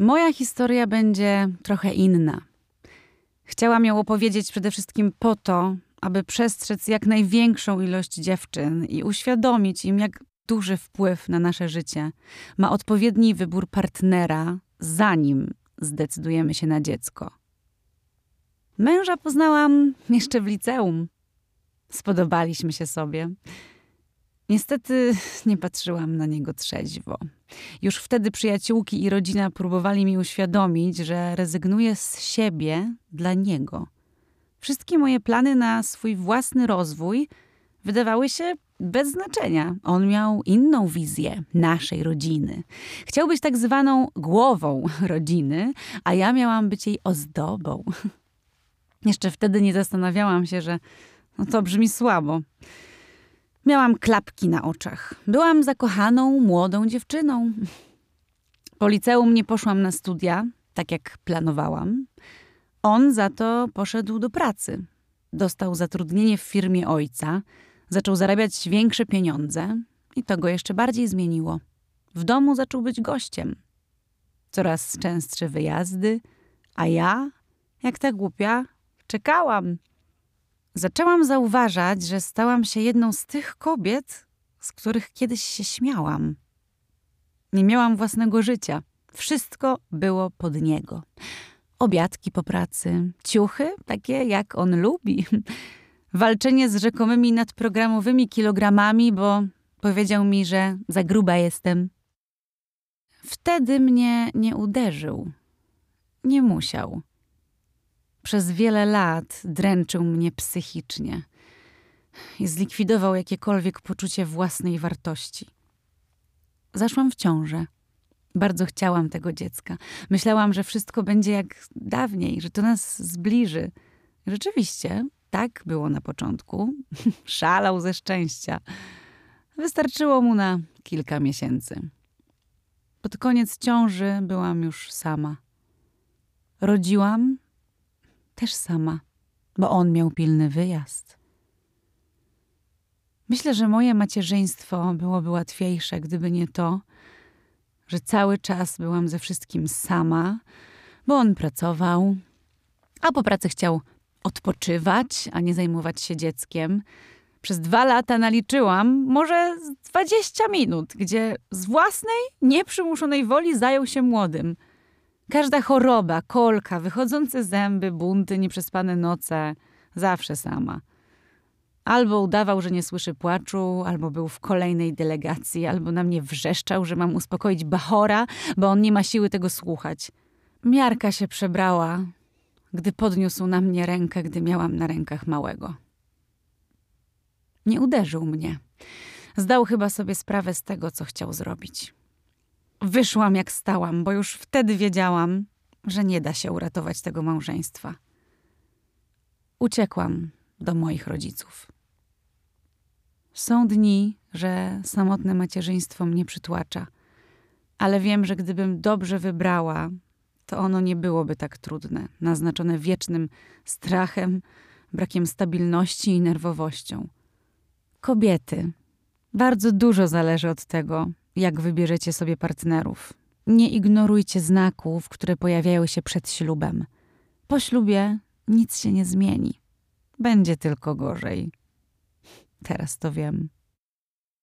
Moja historia będzie trochę inna. Chciałam ją opowiedzieć przede wszystkim po to, aby przestrzec jak największą ilość dziewczyn i uświadomić im, jak duży wpływ na nasze życie ma odpowiedni wybór partnera, zanim zdecydujemy się na dziecko. Męża poznałam jeszcze w liceum. Spodobaliśmy się sobie. Niestety nie patrzyłam na niego trzeźwo. Już wtedy przyjaciółki i rodzina próbowali mi uświadomić, że rezygnuję z siebie dla niego. Wszystkie moje plany na swój własny rozwój wydawały się bez znaczenia. On miał inną wizję naszej rodziny. Chciał być tak zwaną głową rodziny, a ja miałam być jej ozdobą. Jeszcze wtedy nie zastanawiałam się, że no to brzmi słabo. Miałam klapki na oczach. Byłam zakochaną, młodą dziewczyną. Po liceum nie poszłam na studia, tak jak planowałam. On za to poszedł do pracy. Dostał zatrudnienie w firmie ojca, zaczął zarabiać większe pieniądze i to go jeszcze bardziej zmieniło. W domu zaczął być gościem. Coraz częstsze wyjazdy, a ja, jak ta głupia, czekałam. Zaczęłam zauważać, że stałam się jedną z tych kobiet, z których kiedyś się śmiałam. Nie miałam własnego życia. Wszystko było pod niego. Obiadki po pracy, ciuchy takie jak on lubi. Walczenie z rzekomymi nadprogramowymi kilogramami, bo powiedział mi, że za gruba jestem. Wtedy mnie nie uderzył. Nie musiał. Przez wiele lat dręczył mnie psychicznie i zlikwidował jakiekolwiek poczucie własnej wartości. Zaszłam w ciążę. Bardzo chciałam tego dziecka. Myślałam, że wszystko będzie jak dawniej, że to nas zbliży. Rzeczywiście, tak było na początku. Szalał ze szczęścia. Wystarczyło mu na kilka miesięcy. Pod koniec ciąży byłam już sama. Rodziłam też sama, bo on miał pilny wyjazd. Myślę, że moje macierzyństwo byłoby łatwiejsze, gdyby nie to, że cały czas byłam ze wszystkim sama, bo on pracował, a po pracy chciał odpoczywać, a nie zajmować się dzieckiem. Przez dwa lata naliczyłam może 20 minut, gdzie z własnej, nieprzymuszonej woli zajął się młodym. Każda choroba, kolka, wychodzące zęby, bunty, nieprzespane noce, zawsze sama. Albo udawał, że nie słyszy płaczu, albo był w kolejnej delegacji, albo na mnie wrzeszczał, że mam uspokoić Bachora, bo on nie ma siły tego słuchać. Miarka się przebrała, gdy podniósł na mnie rękę, gdy miałam na rękach małego. Nie uderzył mnie. Zdał chyba sobie sprawę z tego, co chciał zrobić. Wyszłam jak stałam, bo już wtedy wiedziałam, że nie da się uratować tego małżeństwa. Uciekłam do moich rodziców. Są dni, że samotne macierzyństwo mnie przytłacza, ale wiem, że gdybym dobrze wybrała, to ono nie byłoby tak trudne, naznaczone wiecznym strachem, brakiem stabilności i nerwowością. Kobiety. Bardzo dużo zależy od tego, jak wybierzecie sobie partnerów. Nie ignorujcie znaków, które pojawiają się przed ślubem. Po ślubie nic się nie zmieni. Będzie tylko gorzej. Teraz to wiem.